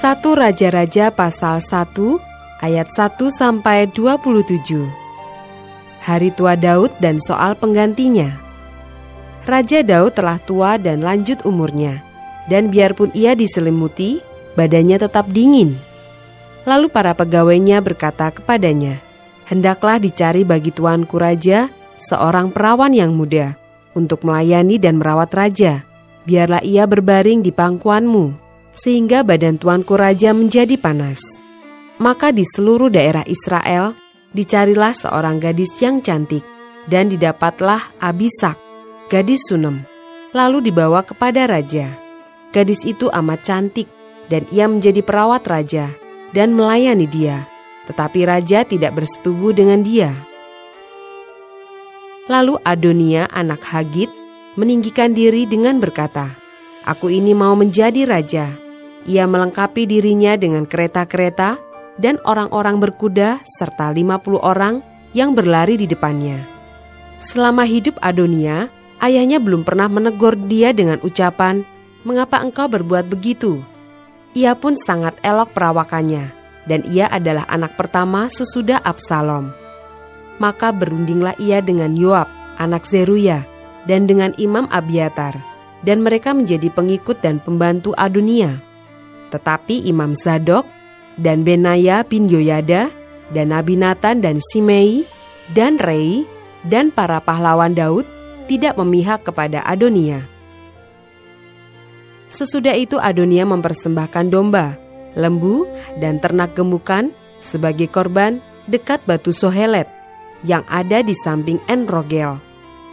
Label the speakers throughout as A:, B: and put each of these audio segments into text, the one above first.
A: Satu Raja-Raja pasal 1 ayat 1 sampai 27. Hari tua Daud dan soal penggantinya. Raja Daud telah tua dan lanjut umurnya, dan biarpun ia diselimuti, badannya tetap dingin. Lalu para pegawainya berkata kepadanya, "Hendaklah dicari bagi tuanku raja seorang perawan yang muda untuk melayani dan merawat raja. Biarlah ia berbaring di pangkuanmu." Sehingga badan tuanku raja menjadi panas. Maka di seluruh daerah Israel dicarilah seorang gadis yang cantik, dan didapatlah Abisak, gadis Sunem, lalu dibawa kepada raja. Gadis itu amat cantik, dan ia menjadi perawat raja dan melayani dia, tetapi raja tidak bersetubuh dengan dia. Lalu Adonia anak Hagit meninggikan diri dengan berkata, Aku ini mau menjadi raja. Ia melengkapi dirinya dengan kereta-kereta dan orang-orang berkuda serta 50 orang yang berlari di depannya. Selama hidup Adonia, ayahnya belum pernah menegur dia dengan ucapan, "Mengapa engkau berbuat begitu?" Ia pun sangat elok perawakannya, dan ia adalah anak pertama sesudah Absalom. Maka berundinglah ia dengan Yoab, anak Zeruya, dan dengan Imam Abiatar, dan mereka menjadi pengikut dan pembantu Adonia. Tetapi Imam Zadok dan Benaya bin Yoyada dan Nabi Nathan dan Simei dan Rei dan para pahlawan Daud tidak memihak kepada Adonia. Sesudah itu Adonia mempersembahkan domba, lembu, dan ternak gemukan sebagai korban dekat batu Sohelet yang ada di samping Enrogel.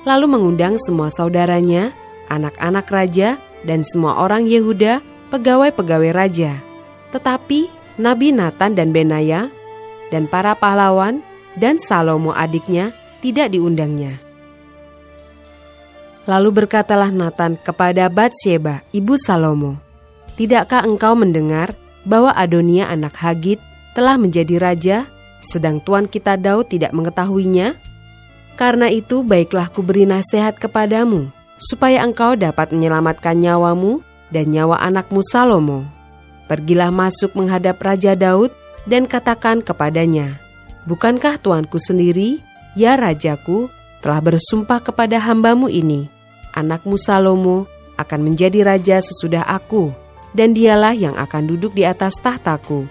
A: Lalu mengundang semua saudaranya, anak-anak raja, dan semua orang Yehuda pegawai-pegawai raja. Tetapi Nabi Nathan dan Benaya dan para pahlawan dan Salomo adiknya tidak diundangnya. Lalu berkatalah Nathan kepada Batsheba, ibu Salomo, Tidakkah engkau mendengar bahwa Adonia anak Hagit telah menjadi raja, sedang tuan kita Daud tidak mengetahuinya? Karena itu baiklah kuberi nasihat kepadamu, supaya engkau dapat menyelamatkan nyawamu dan nyawa anakmu Salomo. Pergilah masuk menghadap Raja Daud dan katakan kepadanya, Bukankah tuanku sendiri, ya rajaku, telah bersumpah kepada hambamu ini, anakmu Salomo akan menjadi raja sesudah aku, dan dialah yang akan duduk di atas tahtaku.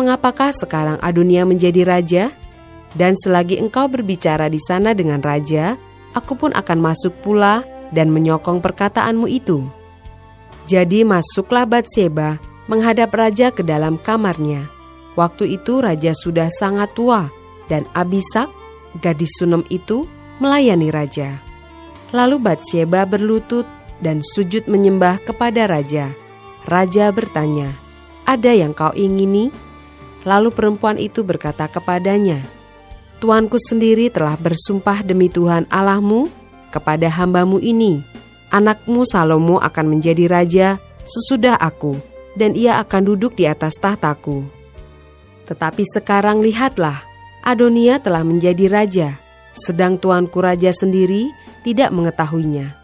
A: Mengapakah sekarang Adunia menjadi raja? Dan selagi engkau berbicara di sana dengan raja, aku pun akan masuk pula dan menyokong perkataanmu itu.' Jadi masuklah Batseba menghadap raja ke dalam kamarnya. Waktu itu raja sudah sangat tua dan Abisak, gadis Sunem itu, melayani raja. Lalu Batseba berlutut dan sujud menyembah kepada raja. Raja bertanya, "Ada yang kau ingini?" Lalu perempuan itu berkata kepadanya, "Tuanku sendiri telah bersumpah demi Tuhan Allahmu kepada hambamu ini, Anakmu Salomo akan menjadi raja sesudah aku, dan ia akan duduk di atas tahtaku. Tetapi sekarang lihatlah, Adonia telah menjadi raja, sedang tuanku raja sendiri tidak mengetahuinya.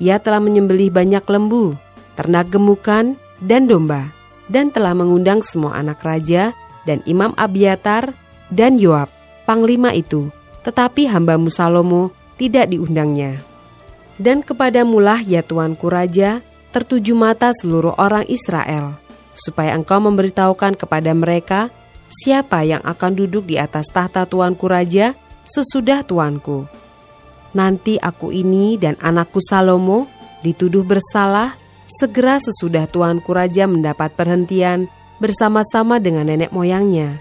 A: Ia telah menyembelih banyak lembu, ternak gemukan, dan domba, dan telah mengundang semua anak raja dan Imam Abiatar dan Yoab, panglima itu, tetapi hambamu Salomo tidak diundangnya.' Dan kepadamulah ya Tuanku Raja, tertuju mata seluruh orang Israel, supaya engkau memberitahukan kepada mereka siapa yang akan duduk di atas tahta Tuanku Raja sesudah Tuanku. Nanti aku ini dan anakku Salomo dituduh bersalah segera sesudah Tuanku Raja mendapat perhentian bersama-sama dengan nenek moyangnya.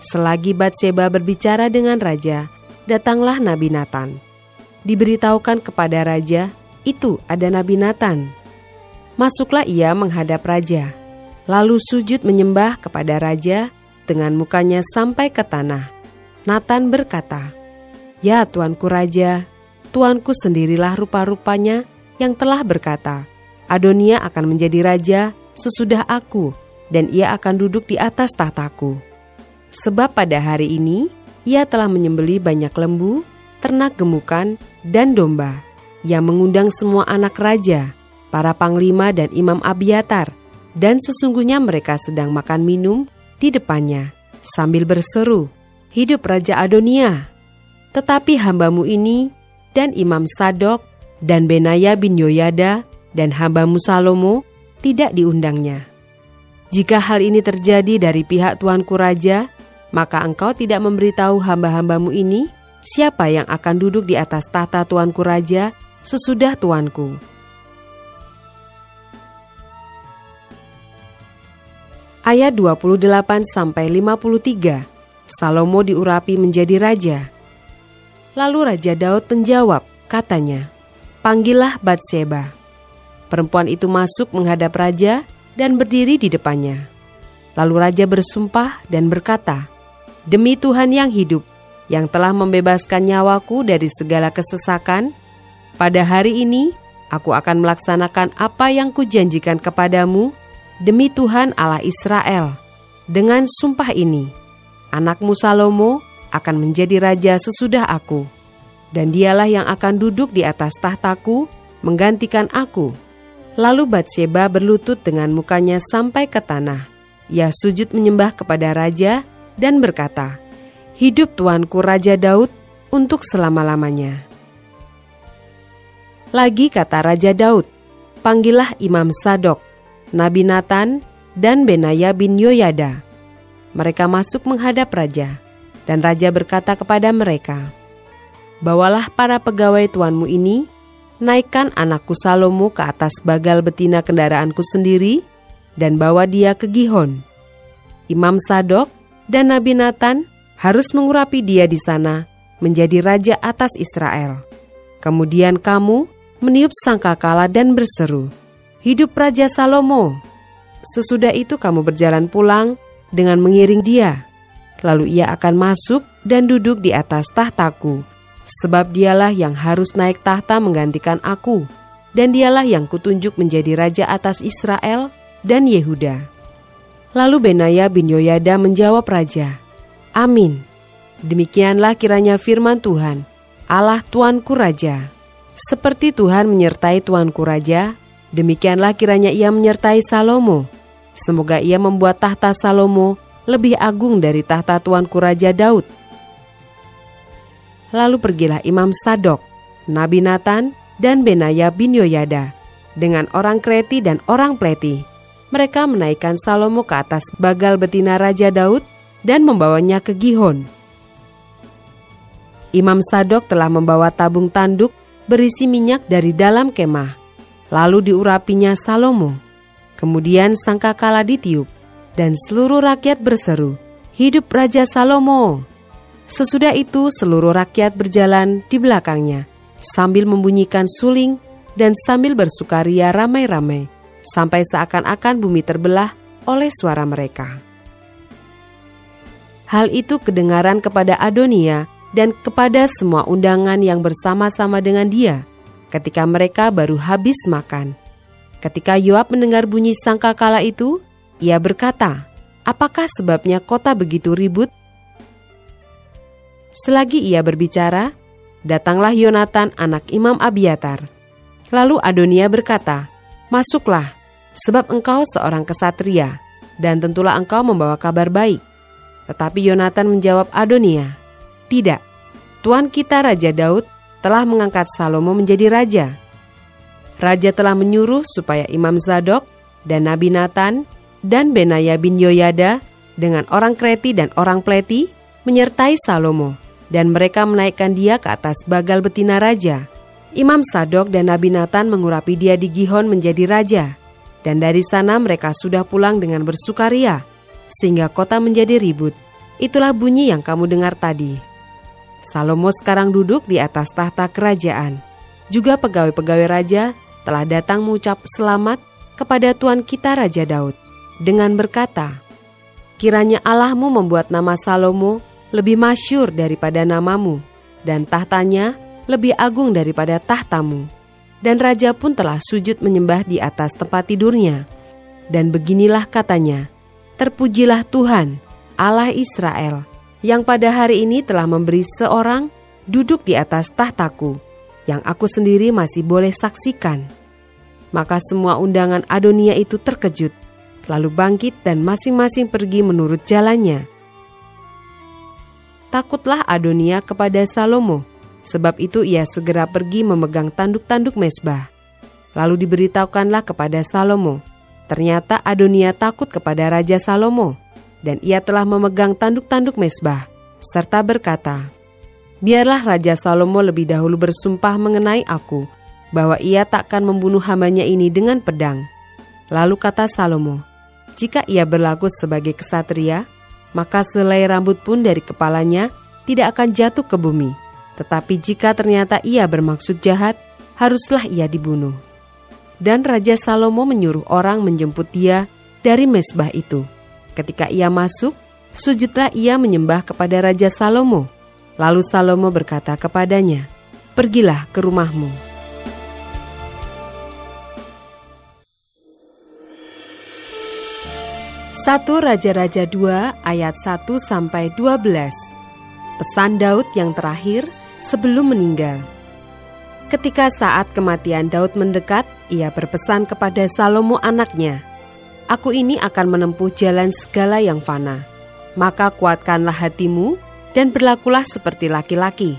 A: Selagi Batseba berbicara dengan raja, datanglah Nabi Nathan diberitahukan kepada raja, itu ada Nabi Nathan. Masuklah ia menghadap raja, lalu sujud menyembah kepada raja dengan mukanya sampai ke tanah. Nathan berkata, "Ya tuanku raja, tuanku sendirilah rupa-rupanya yang telah berkata, Adonia akan menjadi raja sesudah aku, dan ia akan duduk di atas tahtaku. Sebab pada hari ini ia telah menyembeli banyak lembu, ternak gemukan, dan domba, yang mengundang semua anak raja, para panglima dan imam Abiatar, dan sesungguhnya mereka sedang makan minum di depannya sambil berseru, Hidup Raja Adonia! Tetapi hambamu ini dan Imam Sadok dan Benaya bin Yoyada dan hambamu Salomo tidak diundangnya. Jika hal ini terjadi dari pihak tuanku raja, maka engkau tidak memberitahu hamba-hambamu ini siapa yang akan duduk di atas tahta tuanku raja sesudah tuanku ayat 28 sampai 53. Salomo diurapi menjadi raja. Lalu Raja Daud menjawab, katanya, "Panggillah Batseba." Perempuan itu masuk menghadap raja dan berdiri di depannya. Lalu raja bersumpah dan berkata, "Demi Tuhan yang hidup, yang telah membebaskan nyawaku dari segala kesesakan, pada hari ini aku akan melaksanakan apa yang kujanjikan kepadamu demi Tuhan Allah Israel. Dengan sumpah ini, anakmu Salomo akan menjadi raja sesudah aku, dan dialah yang akan duduk di atas tahtaku menggantikan aku. Lalu Batseba berlutut dengan mukanya sampai ke tanah. Ia sujud menyembah kepada raja dan berkata, Hidup tuanku Raja Daud untuk selama-lamanya. Lagi kata Raja Daud, panggillah Imam Sadok, Nabi Nathan, dan Benaya bin Yoyada. Mereka masuk menghadap raja, dan raja berkata kepada mereka, Bawalah para pegawai tuanmu ini, naikkan anakku Salomo ke atas bagal betina kendaraanku sendiri, dan bawa dia ke Gihon. Imam Sadok dan Nabi Nathan harus mengurapi dia di sana menjadi raja atas Israel. Kemudian kamu meniup sangkakala dan berseru, hidup Raja Salomo. Sesudah itu kamu berjalan pulang dengan mengiring dia. Lalu ia akan masuk dan duduk di atas tahtaku, sebab dialah yang harus naik tahta menggantikan aku, dan dialah yang kutunjuk menjadi raja atas Israel dan Yehuda. Lalu Benaya bin Yoyada menjawab raja, Amin. Demikianlah kiranya firman Tuhan, Allah Tuanku Raja. Seperti Tuhan menyertai Tuanku Raja, Demikianlah kiranya ia menyertai Salomo. Semoga ia membuat tahta Salomo lebih agung dari tahta tuanku Raja Daud. Lalu pergilah Imam Sadok, Nabi Nathan, dan Benaya bin Yoyada dengan orang Kreti dan orang Pleti. Mereka menaikkan Salomo ke atas bagal betina Raja Daud dan membawanya ke Gihon. Imam Sadok telah membawa tabung tanduk berisi minyak dari dalam kemah Lalu diurapinya Salomo. Kemudian sangkakala ditiup, dan seluruh rakyat berseru, Hidup Raja Salomo! Sesudah itu seluruh rakyat berjalan di belakangnya, sambil membunyikan suling dan sambil bersukaria ramai-ramai, sampai seakan-akan bumi terbelah oleh suara mereka. Hal itu kedengaran kepada Adonia dan kepada semua undangan yang bersama-sama dengan dia, ketika mereka baru habis makan. Ketika Yoab mendengar bunyi sangkakala itu, ia berkata, "Apakah sebabnya kota begitu ribut?" Selagi ia berbicara, datanglah Yonatan anak Imam Abiatar. Lalu Adonia berkata, "Masuklah, sebab engkau seorang kesatria, dan tentulah engkau membawa kabar baik." Tetapi Yonatan menjawab Adonia, "Tidak, Tuan kita Raja Daud telah mengangkat Salomo menjadi raja. Raja telah menyuruh supaya Imam Zadok dan Nabi Nathan dan Benaya bin Yoyada dengan orang Kreti dan orang Pleti menyertai Salomo dan mereka menaikkan dia ke atas bagal betina raja. Imam Sadok dan Nabi Nathan mengurapi dia di Gihon menjadi raja. Dan dari sana mereka sudah pulang dengan bersukaria, sehingga kota menjadi ribut. Itulah bunyi yang kamu dengar tadi. Salomo sekarang duduk di atas tahta kerajaan. Juga pegawai-pegawai raja telah datang mengucap selamat kepada Tuan kita Raja Daud dengan berkata, Kiranya Allahmu membuat nama Salomo lebih masyur daripada namamu, dan tahtanya lebih agung daripada tahtamu. Dan raja pun telah sujud menyembah di atas tempat tidurnya. Dan beginilah katanya, Terpujilah Tuhan, Allah Israel, yang pada hari ini telah memberi seorang duduk di atas tahtaku, yang aku sendiri masih boleh saksikan. Maka semua undangan Adonia itu terkejut, lalu bangkit dan masing-masing pergi menurut jalannya. Takutlah Adonia kepada Salomo, sebab itu ia segera pergi memegang tanduk-tanduk mesbah. Lalu diberitahukanlah kepada Salomo, Ternyata Adonia takut kepada Raja Salomo, dan ia telah memegang tanduk-tanduk mesbah, serta berkata, Biarlah Raja Salomo lebih dahulu bersumpah mengenai aku, bahwa ia takkan membunuh hambanya ini dengan pedang. Lalu kata Salomo, jika ia berlaku sebagai kesatria, maka selai rambut pun dari kepalanya tidak akan jatuh ke bumi. Tetapi jika ternyata ia bermaksud jahat, haruslah ia dibunuh dan Raja Salomo menyuruh orang menjemput dia dari mesbah itu. Ketika ia masuk, sujudlah ia menyembah kepada Raja Salomo. Lalu Salomo berkata kepadanya, "Pergilah ke rumahmu." Satu Raja-Raja 2 ayat 1 sampai 12. Pesan Daud yang terakhir sebelum meninggal. Ketika saat kematian Daud mendekat, ia berpesan kepada Salomo anaknya, Aku ini akan menempuh jalan segala yang fana. Maka kuatkanlah hatimu dan berlakulah seperti laki-laki.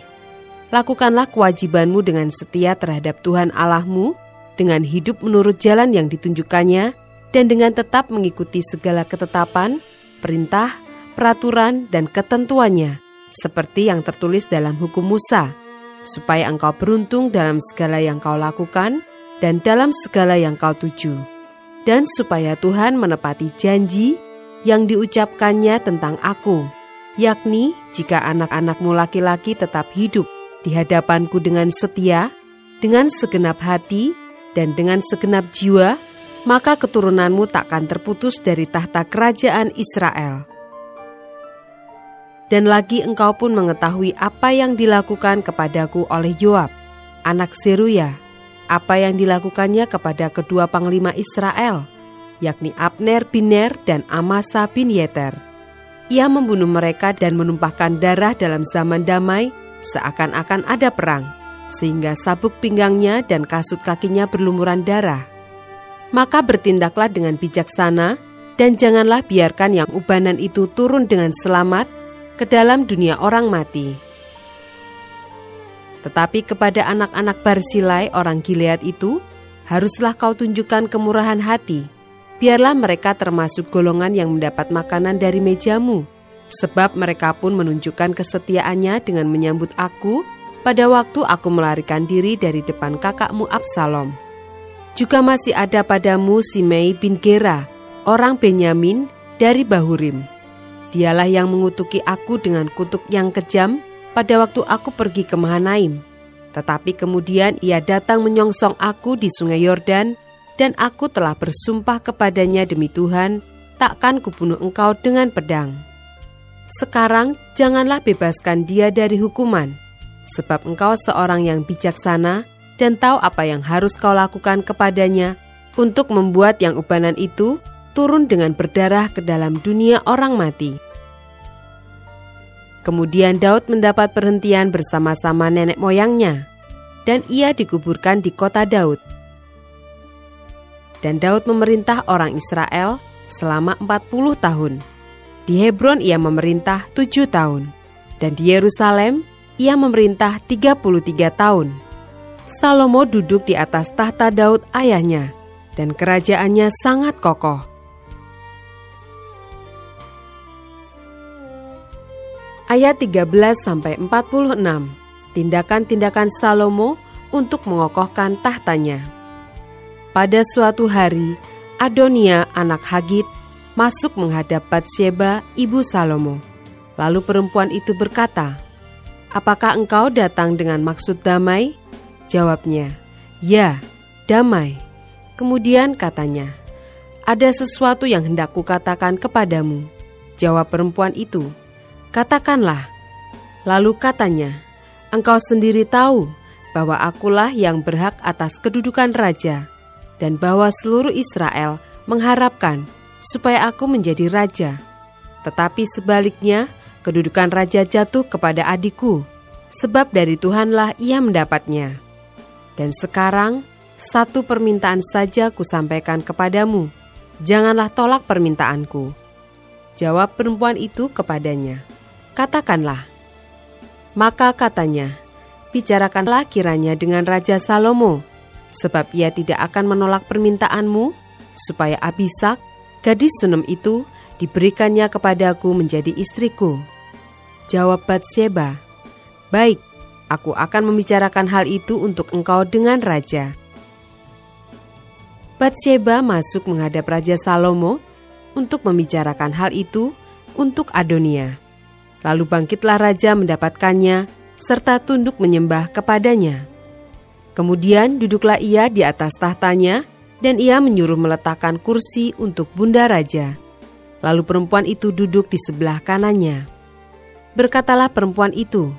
A: Lakukanlah kewajibanmu dengan setia terhadap Tuhan Allahmu, dengan hidup menurut jalan yang ditunjukkannya, dan dengan tetap mengikuti segala ketetapan, perintah, peraturan, dan ketentuannya, seperti yang tertulis dalam hukum Musa, supaya engkau beruntung dalam segala yang kau lakukan dan dalam segala yang kau tuju, dan supaya Tuhan menepati janji yang diucapkannya tentang aku, yakni jika anak-anakmu laki-laki tetap hidup di hadapanku dengan setia, dengan segenap hati, dan dengan segenap jiwa, maka keturunanmu takkan terputus dari tahta kerajaan Israel.' Dan lagi engkau pun mengetahui apa yang dilakukan kepadaku oleh Yoab, anak Seruya, apa yang dilakukannya kepada kedua panglima Israel, yakni Abner bin Ner dan Amasa bin Yeter. Ia membunuh mereka dan menumpahkan darah dalam zaman damai seakan-akan ada perang, sehingga sabuk pinggangnya dan kasut kakinya berlumuran darah. Maka bertindaklah dengan bijaksana, dan janganlah biarkan yang ubanan itu turun dengan selamat ke dalam dunia orang mati. Tetapi kepada anak-anak Barsilai orang Gilead itu, haruslah kau tunjukkan kemurahan hati. Biarlah mereka termasuk golongan yang mendapat makanan dari mejamu, sebab mereka pun menunjukkan kesetiaannya dengan menyambut aku pada waktu aku melarikan diri dari depan kakakmu Absalom. Juga masih ada padamu Simei bin Gera, orang Benyamin dari Bahurim Dialah yang mengutuki aku dengan kutuk yang kejam pada waktu aku pergi ke Mahanaim. Tetapi kemudian ia datang menyongsong aku di sungai Yordan, dan aku telah bersumpah kepadanya demi Tuhan, takkan kubunuh engkau dengan pedang. Sekarang janganlah bebaskan dia dari hukuman, sebab engkau seorang yang bijaksana dan tahu apa yang harus kau lakukan kepadanya untuk membuat yang ubanan itu turun dengan berdarah ke dalam dunia orang mati. Kemudian Daud mendapat perhentian bersama-sama nenek moyangnya, dan ia dikuburkan di kota Daud. Dan Daud memerintah orang Israel selama 40 tahun. Di Hebron ia memerintah 7 tahun, dan di Yerusalem ia memerintah 33 tahun. Salomo duduk di atas tahta Daud ayahnya, dan kerajaannya sangat kokoh. Ayat 13 sampai 46. Tindakan-tindakan Salomo untuk mengokohkan tahtanya. Pada suatu hari, Adonia anak Hagit masuk menghadap Batseba ibu Salomo. Lalu perempuan itu berkata, "Apakah engkau datang dengan maksud damai?" Jawabnya, "Ya, damai." Kemudian katanya, "Ada sesuatu yang hendak kukatakan kepadamu." Jawab perempuan itu, "Katakanlah." Lalu katanya, "Engkau sendiri tahu bahwa akulah yang berhak atas kedudukan raja, dan bahwa seluruh Israel mengharapkan supaya aku menjadi raja. Tetapi sebaliknya, kedudukan raja jatuh kepada adikku, sebab dari Tuhanlah ia mendapatnya. Dan sekarang, satu permintaan saja kusampaikan kepadamu, janganlah tolak permintaanku. Jawab perempuan itu kepadanya, katakanlah. Maka katanya, bicarakanlah kiranya dengan Raja Salomo, sebab ia tidak akan menolak permintaanmu, supaya Abisak, gadis Sunem itu, diberikannya kepadaku menjadi istriku. Jawab Batseba, Baik, aku akan membicarakan hal itu untuk engkau dengan Raja. Batseba masuk menghadap Raja Salomo untuk membicarakan hal itu untuk Adonia. Lalu bangkitlah Raja mendapatkannya serta tunduk menyembah kepadanya. Kemudian duduklah ia di atas tahtanya, dan ia menyuruh meletakkan kursi untuk bunda raja. Lalu perempuan itu duduk di sebelah kanannya. Berkatalah perempuan itu,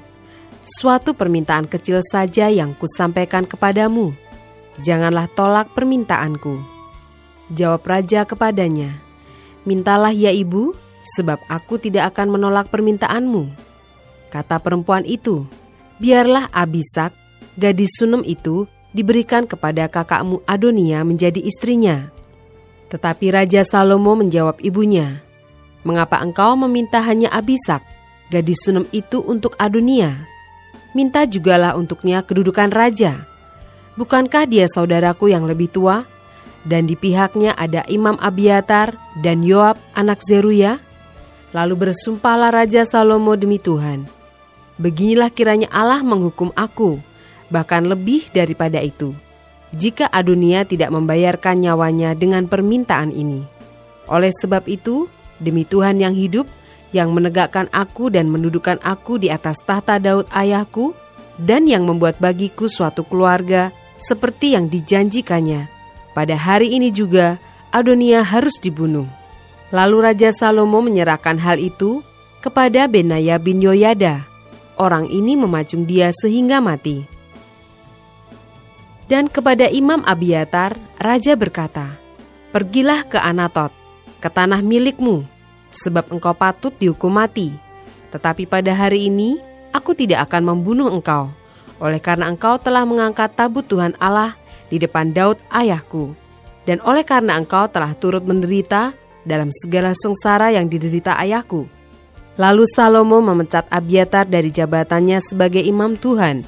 A: "Suatu permintaan kecil saja yang kusampaikan kepadamu. Janganlah tolak permintaanku." Jawab raja kepadanya, "Mintalah ya ibu, sebab aku tidak akan menolak permintaanmu." Kata perempuan itu, biarlah Abisak, gadis Sunem itu, diberikan kepada kakakmu Adonia menjadi istrinya. Tetapi Raja Salomo menjawab ibunya, Mengapa engkau meminta hanya Abisak, gadis Sunem itu untuk Adonia? Minta jugalah untuknya kedudukan raja. Bukankah dia saudaraku yang lebih tua? Dan di pihaknya ada Imam Abiatar dan Yoab anak Zeruya? Lalu bersumpahlah Raja Salomo demi Tuhan, Beginilah kiranya Allah menghukum aku, bahkan lebih daripada itu, jika Adunia tidak membayarkan nyawanya dengan permintaan ini. Oleh sebab itu, demi Tuhan yang hidup, yang menegakkan aku dan mendudukan aku di atas tahta Daud ayahku, dan yang membuat bagiku suatu keluarga seperti yang dijanjikannya. Pada hari ini juga, Adonia harus dibunuh. Lalu Raja Salomo menyerahkan hal itu kepada Benaya bin Yoyada, orang ini memacung dia sehingga mati. Dan kepada Imam Abiatar, Raja berkata, Pergilah ke Anatot, ke tanah milikmu, sebab engkau patut dihukum mati. Tetapi pada hari ini, aku tidak akan membunuh engkau, oleh karena engkau telah mengangkat tabut Tuhan Allah di depan Daud ayahku, dan oleh karena engkau telah turut menderita dalam segala sengsara yang diderita ayahku Lalu Salomo memecat Abiatar dari jabatannya sebagai imam Tuhan.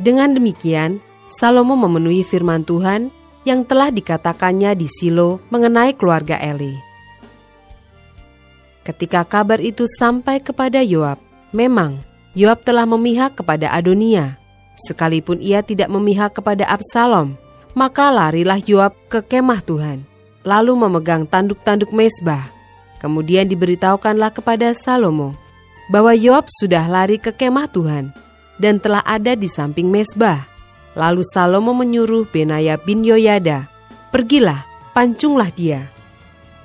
A: Dengan demikian, Salomo memenuhi firman Tuhan yang telah dikatakannya di Silo mengenai keluarga Eli. Ketika kabar itu sampai kepada Yoab, memang Yoab telah memihak kepada Adonia. Sekalipun ia tidak memihak kepada Absalom, maka larilah Yoab ke kemah Tuhan, lalu memegang tanduk-tanduk mesbah Kemudian diberitahukanlah kepada Salomo bahwa Yoab sudah lari ke kemah Tuhan dan telah ada di samping mesbah. Lalu Salomo menyuruh Benaya bin Yoyada, "Pergilah, pancunglah dia."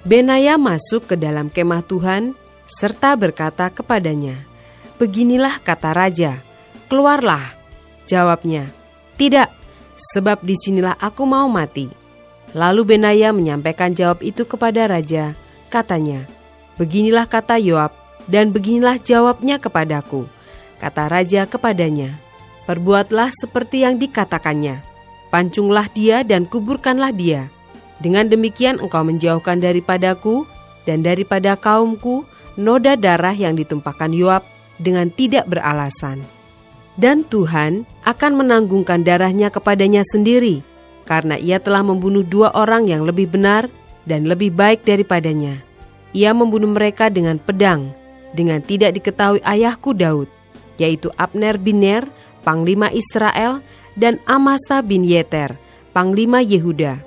A: Benaya masuk ke dalam kemah Tuhan serta berkata kepadanya, "Beginilah kata raja, keluarlah." Jawabnya, "Tidak, sebab di sinilah aku mau mati." Lalu Benaya menyampaikan jawab itu kepada raja, Katanya, beginilah kata Yoab dan beginilah jawabnya kepadaku. Kata raja kepadanya, perbuatlah seperti yang dikatakannya. Pancunglah dia dan kuburkanlah dia. Dengan demikian engkau menjauhkan daripadaku dan daripada kaumku noda darah yang ditumpahkan Yoab dengan tidak beralasan. Dan Tuhan akan menanggungkan darahnya kepadanya sendiri, karena ia telah membunuh dua orang yang lebih benar dan lebih baik daripadanya. Ia membunuh mereka dengan pedang, dengan tidak diketahui ayahku Daud, yaitu Abner bin Ner, panglima Israel, dan Amasa bin Yeter, panglima Yehuda.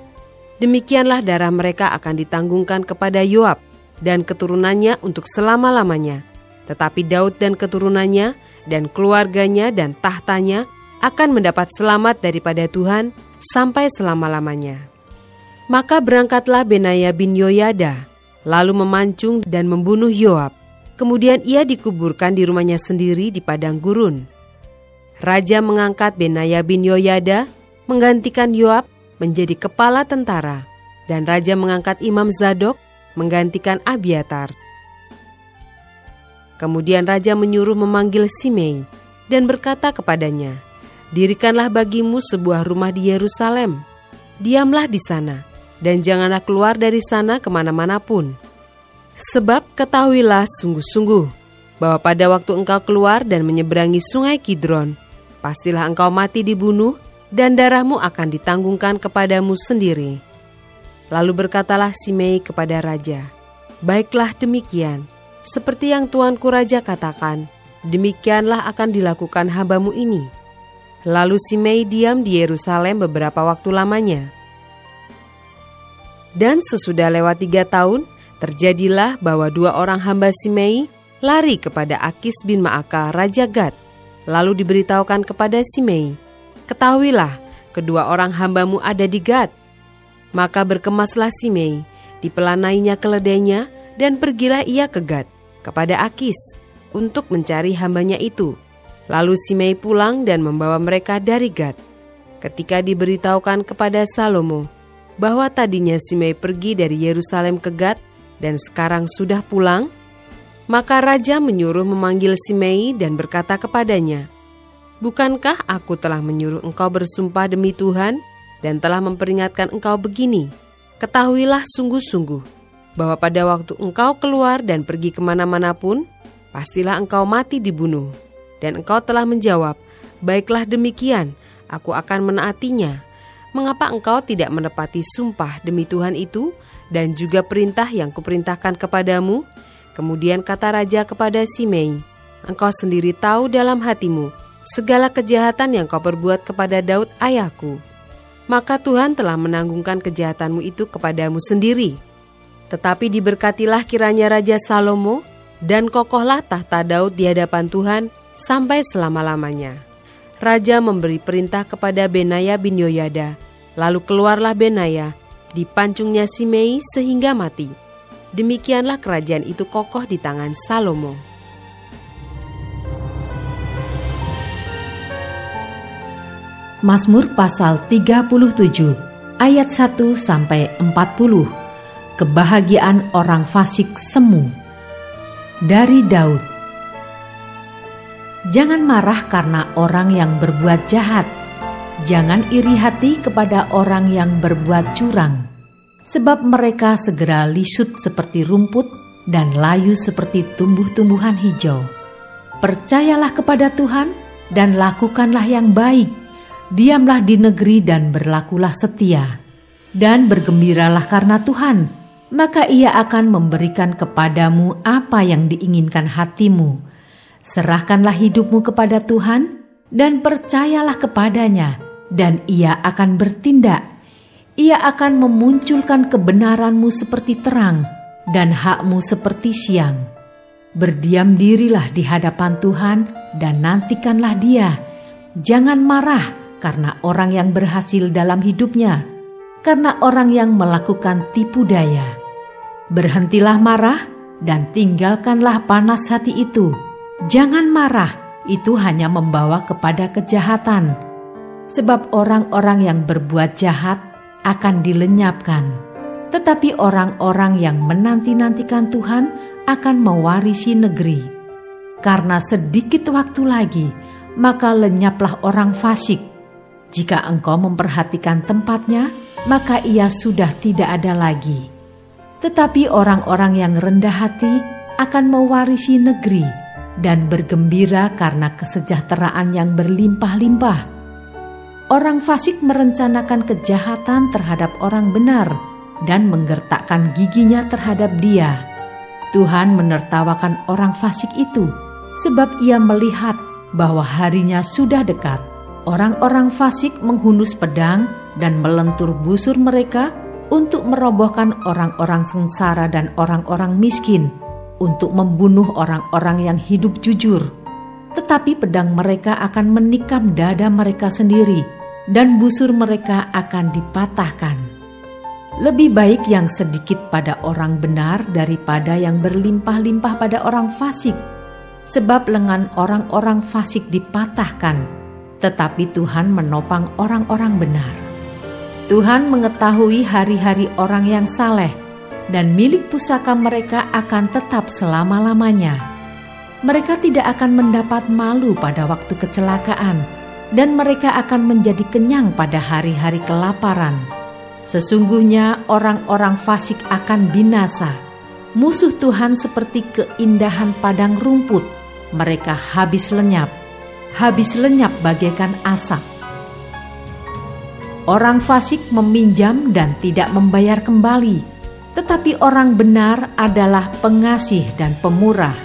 A: Demikianlah darah mereka akan ditanggungkan kepada Yoab dan keturunannya untuk selama-lamanya. Tetapi Daud dan keturunannya dan keluarganya dan tahtanya akan mendapat selamat daripada Tuhan sampai selama-lamanya. Maka berangkatlah Benaya bin Yoyada, lalu memancung dan membunuh Yoab. Kemudian ia dikuburkan di rumahnya sendiri di padang gurun. Raja mengangkat Benaya bin Yoyada menggantikan Yoab menjadi kepala tentara, dan raja mengangkat Imam Zadok menggantikan Abiatar. Kemudian raja menyuruh memanggil Simei dan berkata kepadanya, Dirikanlah bagimu sebuah rumah di Yerusalem. Diamlah di sana dan janganlah keluar dari sana ke mana-mana pun. Sebab ketahuilah sungguh-sungguh bahwa pada waktu engkau keluar dan menyeberangi sungai Kidron, pastilah engkau mati dibunuh dan darahmu akan ditanggungkan kepadamu sendiri. Lalu berkatalah Simei kepada raja, Baiklah demikian, seperti yang tuanku raja katakan, demikianlah akan dilakukan hambamu ini. Lalu Simei diam di Yerusalem beberapa waktu lamanya. Dan sesudah lewat tiga tahun, terjadilah bahwa dua orang hamba Simei lari kepada Akis bin Maaka, Raja Gad. Lalu diberitahukan kepada Simei, Ketahuilah, kedua orang hambamu ada di Gad. Maka berkemaslah Simei, dipelanainya keledainya, dan pergilah ia ke Gad, kepada Akis, untuk mencari hambanya itu. Lalu Simei pulang dan membawa mereka dari Gad. Ketika diberitahukan kepada Salomo, bahwa tadinya Simei pergi dari Yerusalem ke Gad dan sekarang sudah pulang, maka raja menyuruh memanggil Simei dan berkata kepadanya, Bukankah aku telah menyuruh engkau bersumpah demi Tuhan dan telah memperingatkan engkau begini? Ketahuilah sungguh-sungguh bahwa pada waktu engkau keluar dan pergi ke mana-mana pun, pastilah engkau mati dibunuh. Dan engkau telah menjawab, Baiklah demikian, aku akan menaatinya mengapa engkau tidak menepati sumpah demi Tuhan itu dan juga perintah yang kuperintahkan kepadamu? Kemudian kata raja kepada Simei, engkau sendiri tahu dalam hatimu segala kejahatan yang kau perbuat kepada Daud ayahku. Maka Tuhan telah menanggungkan kejahatanmu itu kepadamu sendiri. Tetapi diberkatilah kiranya Raja Salomo dan kokohlah tahta Daud di hadapan Tuhan sampai selama-lamanya. Raja memberi perintah kepada Benaya bin Yoyada, Lalu keluarlah Benaya, dipancungnya Simei sehingga mati. Demikianlah kerajaan itu kokoh di tangan Salomo.
B: Mazmur pasal 37 ayat 1 sampai 40. Kebahagiaan orang fasik semu. Dari Daud. Jangan marah karena orang yang berbuat jahat Jangan iri hati kepada orang yang berbuat curang, sebab mereka segera lisut seperti rumput dan layu seperti tumbuh-tumbuhan hijau. Percayalah kepada Tuhan dan lakukanlah yang baik. Diamlah di negeri dan berlakulah setia, dan bergembiralah karena Tuhan, maka Ia akan memberikan kepadamu apa yang diinginkan hatimu. Serahkanlah hidupmu kepada Tuhan dan percayalah kepadanya dan ia akan bertindak. Ia akan memunculkan kebenaranmu seperti terang dan hakmu seperti siang. Berdiam dirilah di hadapan Tuhan dan nantikanlah Dia. Jangan marah karena orang yang berhasil dalam hidupnya, karena orang yang melakukan tipu daya. Berhentilah marah dan tinggalkanlah panas hati itu. Jangan marah, itu hanya membawa kepada kejahatan sebab orang-orang yang berbuat jahat akan dilenyapkan, tetapi orang-orang yang menanti-nantikan Tuhan akan mewarisi negeri. Karena sedikit waktu lagi, maka lenyaplah orang fasik. Jika engkau memperhatikan tempatnya, maka ia sudah tidak ada lagi. Tetapi orang-orang yang rendah hati akan mewarisi negeri dan bergembira karena kesejahteraan yang berlimpah-limpah Orang fasik merencanakan kejahatan terhadap orang benar dan menggertakkan giginya terhadap dia. Tuhan menertawakan orang fasik itu sebab ia melihat bahwa harinya sudah dekat. Orang-orang fasik menghunus pedang dan melentur busur mereka untuk merobohkan orang-orang sengsara dan orang-orang miskin, untuk membunuh orang-orang yang hidup jujur. Tetapi pedang mereka akan menikam dada mereka sendiri dan busur mereka akan dipatahkan. Lebih baik yang sedikit pada orang benar daripada yang berlimpah-limpah pada orang fasik, sebab lengan orang-orang fasik dipatahkan, tetapi Tuhan menopang orang-orang benar. Tuhan mengetahui hari-hari orang yang saleh, dan milik pusaka mereka akan tetap selama-lamanya. Mereka tidak akan mendapat malu pada waktu kecelakaan, dan mereka akan menjadi kenyang pada hari-hari kelaparan Sesungguhnya orang-orang fasik akan binasa. Musuh Tuhan seperti keindahan padang rumput. Mereka habis lenyap, habis lenyap bagaikan asap. Orang fasik meminjam dan tidak membayar kembali, tetapi orang benar adalah pengasih dan pemurah.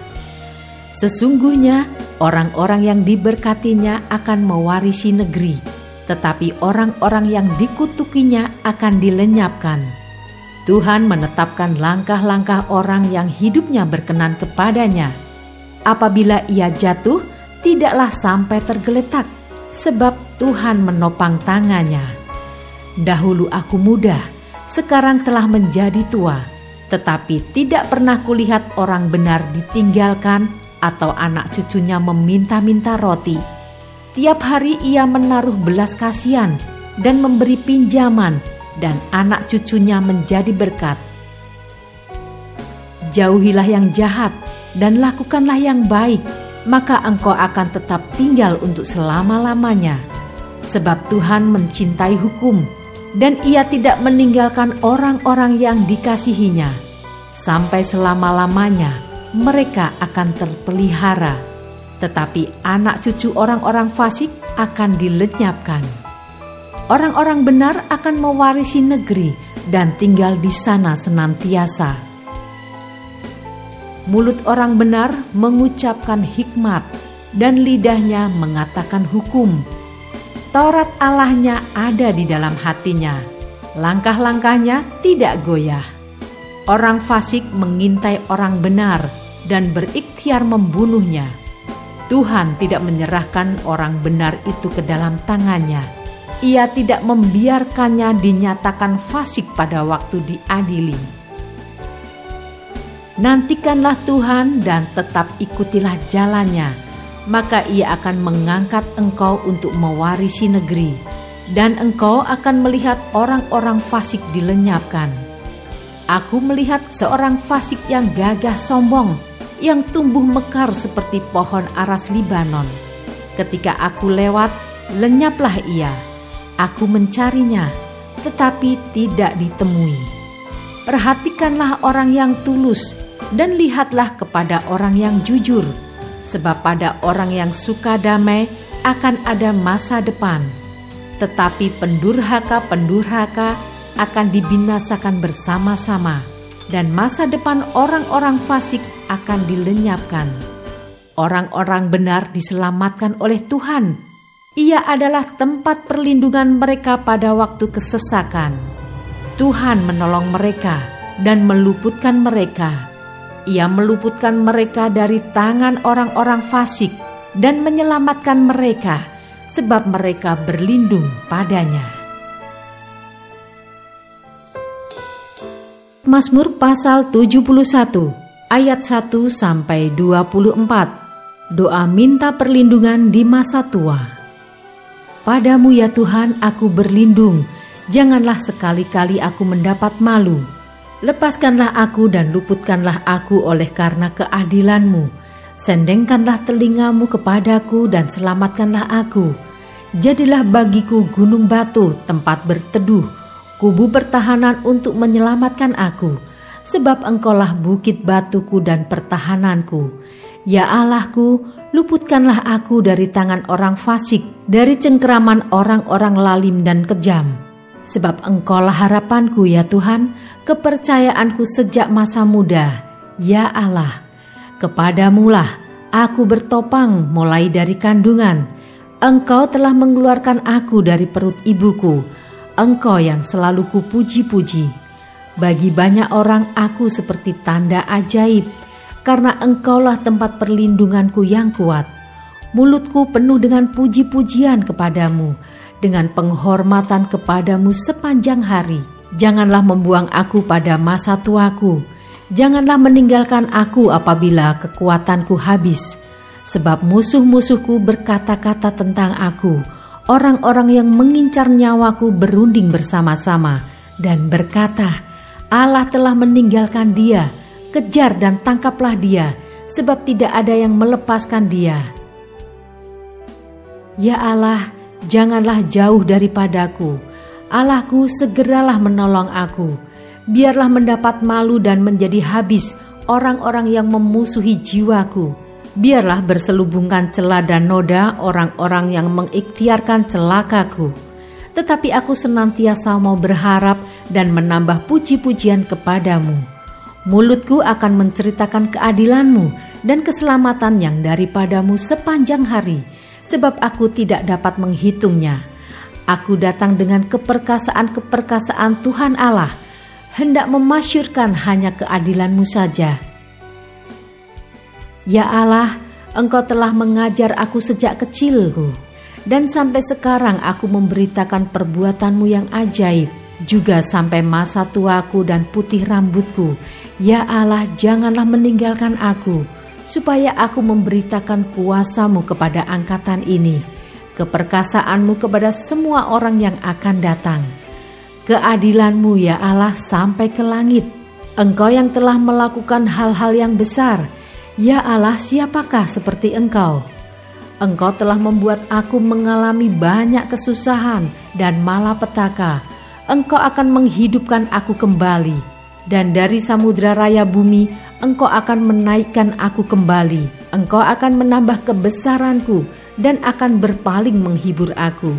B: Sesungguhnya orang-orang yang diberkatinya akan mewarisi negeri tetapi orang-orang yang dikutukinya akan dilenyapkan. Tuhan menetapkan langkah-langkah orang yang hidupnya berkenan kepadanya. Apabila ia jatuh, tidaklah sampai tergeletak, sebab Tuhan menopang tangannya. Dahulu aku muda, sekarang telah menjadi tua, tetapi tidak pernah kulihat orang benar ditinggalkan atau anak cucunya meminta-minta roti Tiap hari ia menaruh belas kasihan dan memberi pinjaman dan anak cucunya menjadi berkat. Jauhilah yang jahat dan lakukanlah yang baik, maka engkau akan tetap tinggal untuk selama-lamanya. Sebab Tuhan mencintai hukum dan ia tidak meninggalkan orang-orang yang dikasihinya. Sampai selama-lamanya mereka akan terpelihara tetapi anak cucu orang-orang fasik akan dilenyapkan. Orang-orang benar akan mewarisi negeri dan tinggal di sana senantiasa. Mulut orang benar mengucapkan hikmat dan lidahnya mengatakan hukum. Taurat Allahnya ada di dalam hatinya. Langkah-langkahnya tidak goyah. Orang fasik mengintai orang benar dan berikhtiar membunuhnya Tuhan tidak menyerahkan orang benar itu ke dalam tangannya. Ia tidak membiarkannya dinyatakan fasik pada waktu diadili. Nantikanlah Tuhan dan tetap ikutilah jalannya, maka ia akan mengangkat engkau untuk mewarisi negeri, dan engkau akan melihat orang-orang fasik dilenyapkan. Aku melihat seorang fasik yang gagah sombong, yang tumbuh mekar seperti pohon aras Libanon. Ketika aku lewat, lenyaplah ia. Aku mencarinya, tetapi tidak ditemui. Perhatikanlah orang yang tulus dan lihatlah kepada orang yang jujur, sebab pada orang yang suka damai akan ada masa depan. Tetapi pendurhaka-pendurhaka akan dibinasakan bersama-sama dan masa depan orang-orang fasik akan dilenyapkan. Orang-orang benar diselamatkan oleh Tuhan. Ia adalah tempat perlindungan mereka pada waktu kesesakan. Tuhan menolong mereka dan meluputkan mereka. Ia meluputkan mereka dari tangan orang-orang fasik dan menyelamatkan mereka sebab mereka berlindung padanya. Mazmur pasal 71 ayat 1 sampai 24. Doa minta perlindungan di masa tua. Padamu ya Tuhan aku berlindung, janganlah sekali-kali aku mendapat malu. Lepaskanlah aku dan luputkanlah aku oleh karena keadilanmu. Sendengkanlah telingamu kepadaku dan selamatkanlah aku. Jadilah bagiku gunung batu tempat berteduh kubu pertahanan untuk menyelamatkan aku, sebab engkaulah bukit batuku dan pertahananku. Ya Allahku, luputkanlah aku dari tangan orang fasik, dari cengkeraman orang-orang lalim dan kejam. Sebab engkaulah harapanku ya Tuhan, kepercayaanku sejak masa muda. Ya Allah, kepadamulah aku bertopang mulai dari kandungan. Engkau telah mengeluarkan aku dari perut ibuku Engkau yang selalu kupuji-puji. Bagi banyak orang aku seperti tanda ajaib, karena engkaulah tempat perlindunganku yang kuat. Mulutku penuh dengan puji-pujian kepadamu, dengan penghormatan kepadamu sepanjang hari. Janganlah membuang aku pada masa tuaku. Janganlah meninggalkan aku apabila kekuatanku habis. Sebab musuh-musuhku berkata-kata tentang aku. Orang-orang yang mengincar nyawaku berunding bersama-sama dan berkata, Allah telah meninggalkan dia. Kejar dan tangkaplah dia, sebab tidak ada yang melepaskan dia. Ya Allah, janganlah jauh daripadaku. Allahku, segeralah menolong aku. Biarlah mendapat malu dan menjadi habis orang-orang yang memusuhi jiwaku. Biarlah berselubungkan celah dan noda orang-orang yang mengikhtiarkan celakaku. Tetapi aku senantiasa mau berharap dan menambah puji-pujian kepadamu. Mulutku akan menceritakan keadilanmu dan keselamatan yang daripadamu sepanjang hari sebab aku tidak dapat menghitungnya. Aku datang dengan keperkasaan-keperkasaan Tuhan Allah, hendak memasyurkan hanya keadilanmu saja. Ya Allah, Engkau telah mengajar aku sejak kecilku, dan sampai sekarang aku memberitakan perbuatanmu yang ajaib, juga sampai masa tuaku dan putih rambutku. Ya Allah, janganlah meninggalkan aku, supaya aku memberitakan kuasamu kepada angkatan ini, keperkasaanmu kepada semua orang yang akan datang. Keadilanmu ya Allah sampai ke langit. Engkau yang telah melakukan hal-hal yang besar. Ya Allah siapakah seperti engkau? Engkau telah membuat aku mengalami banyak kesusahan dan malapetaka. Engkau akan menghidupkan aku kembali. Dan dari samudra raya bumi engkau akan menaikkan aku kembali. Engkau akan menambah kebesaranku dan akan berpaling menghibur aku.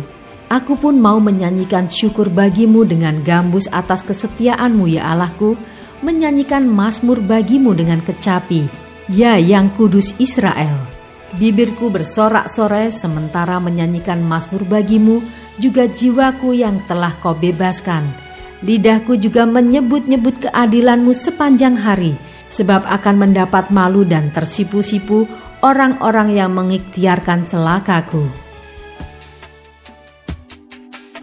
B: Aku pun mau menyanyikan syukur bagimu dengan gambus atas kesetiaanmu ya Allahku, menyanyikan mazmur bagimu dengan kecapi, ya yang kudus Israel. Bibirku bersorak-sorai sementara menyanyikan mazmur bagimu, juga jiwaku yang telah kau bebaskan. Lidahku juga menyebut-nyebut keadilanmu sepanjang hari, sebab akan mendapat malu dan tersipu-sipu orang-orang yang mengikhtiarkan celakaku.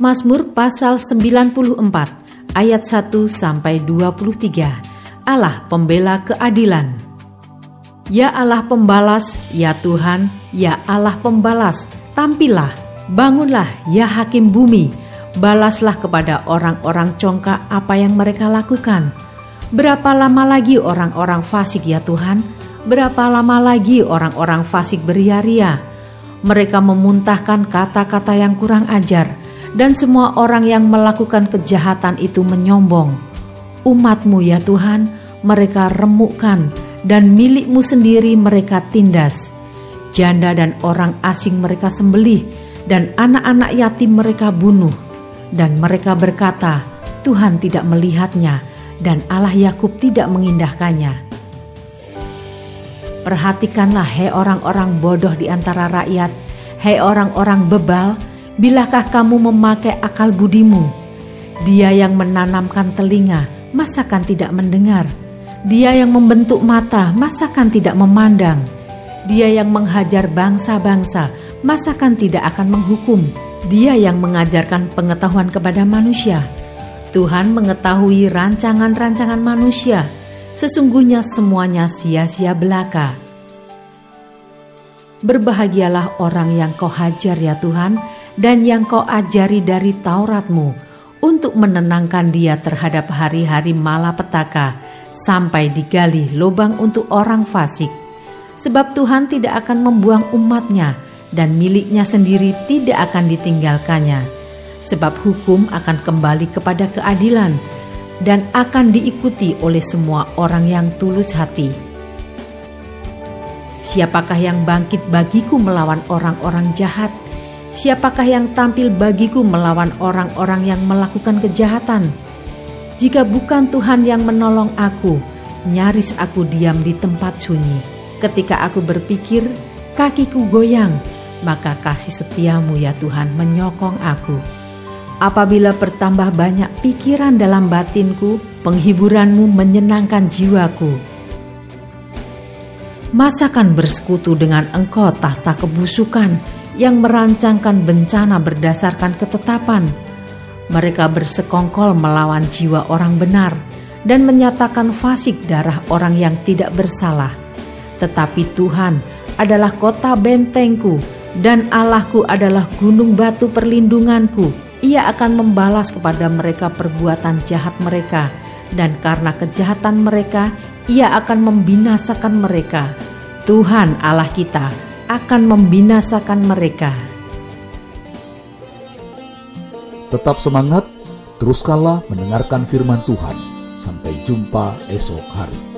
B: Mazmur pasal 94 ayat 1 sampai 23. Allah pembela keadilan. Ya Allah pembalas, ya Tuhan, ya Allah pembalas, tampillah, bangunlah ya hakim bumi, balaslah kepada orang-orang congkak apa yang mereka lakukan Berapa lama lagi orang-orang fasik ya Tuhan? Berapa lama lagi orang-orang fasik beria-ria? Mereka memuntahkan kata-kata yang kurang ajar dan semua orang yang melakukan kejahatan itu menyombong. Umatmu ya Tuhan, mereka remukkan dan milikmu sendiri mereka tindas. Janda dan orang asing mereka sembelih dan anak-anak yatim mereka bunuh. Dan mereka berkata, Tuhan tidak melihatnya dan Allah Yakub tidak mengindahkannya. Perhatikanlah, hei orang-orang bodoh di antara rakyat, hei orang-orang bebal, bilakah kamu memakai akal budimu? Dia yang menanamkan telinga, masakan tidak mendengar? Dia yang membentuk mata, masakan tidak memandang? Dia yang menghajar bangsa-bangsa, masakan tidak akan menghukum? Dia yang mengajarkan pengetahuan kepada manusia, Tuhan mengetahui rancangan-rancangan manusia, sesungguhnya semuanya sia-sia belaka. Berbahagialah orang yang kau hajar ya Tuhan, dan yang kau ajari dari Tauratmu, untuk menenangkan dia terhadap hari-hari malapetaka, sampai digali lubang untuk orang fasik. Sebab Tuhan tidak akan membuang umatnya, dan miliknya sendiri tidak akan ditinggalkannya sebab hukum akan kembali kepada keadilan dan akan diikuti oleh semua orang yang tulus hati. Siapakah yang bangkit bagiku melawan orang-orang jahat? Siapakah yang tampil bagiku melawan orang-orang yang melakukan kejahatan? Jika bukan Tuhan yang menolong aku, nyaris aku diam di tempat sunyi. Ketika aku berpikir, kakiku goyang, maka kasih setiamu ya Tuhan menyokong aku. Apabila bertambah banyak pikiran dalam batinku, penghiburanmu menyenangkan jiwaku. Masakan bersekutu dengan engkau tahta kebusukan yang merancangkan bencana berdasarkan ketetapan. Mereka bersekongkol melawan jiwa orang benar dan menyatakan fasik darah orang yang tidak bersalah. Tetapi Tuhan adalah kota bentengku dan Allahku adalah gunung batu perlindunganku. Ia akan membalas kepada mereka perbuatan jahat mereka dan karena kejahatan mereka ia akan membinasakan mereka. Tuhan Allah kita akan membinasakan mereka.
C: Tetap semangat, teruskanlah mendengarkan firman Tuhan. Sampai jumpa esok hari.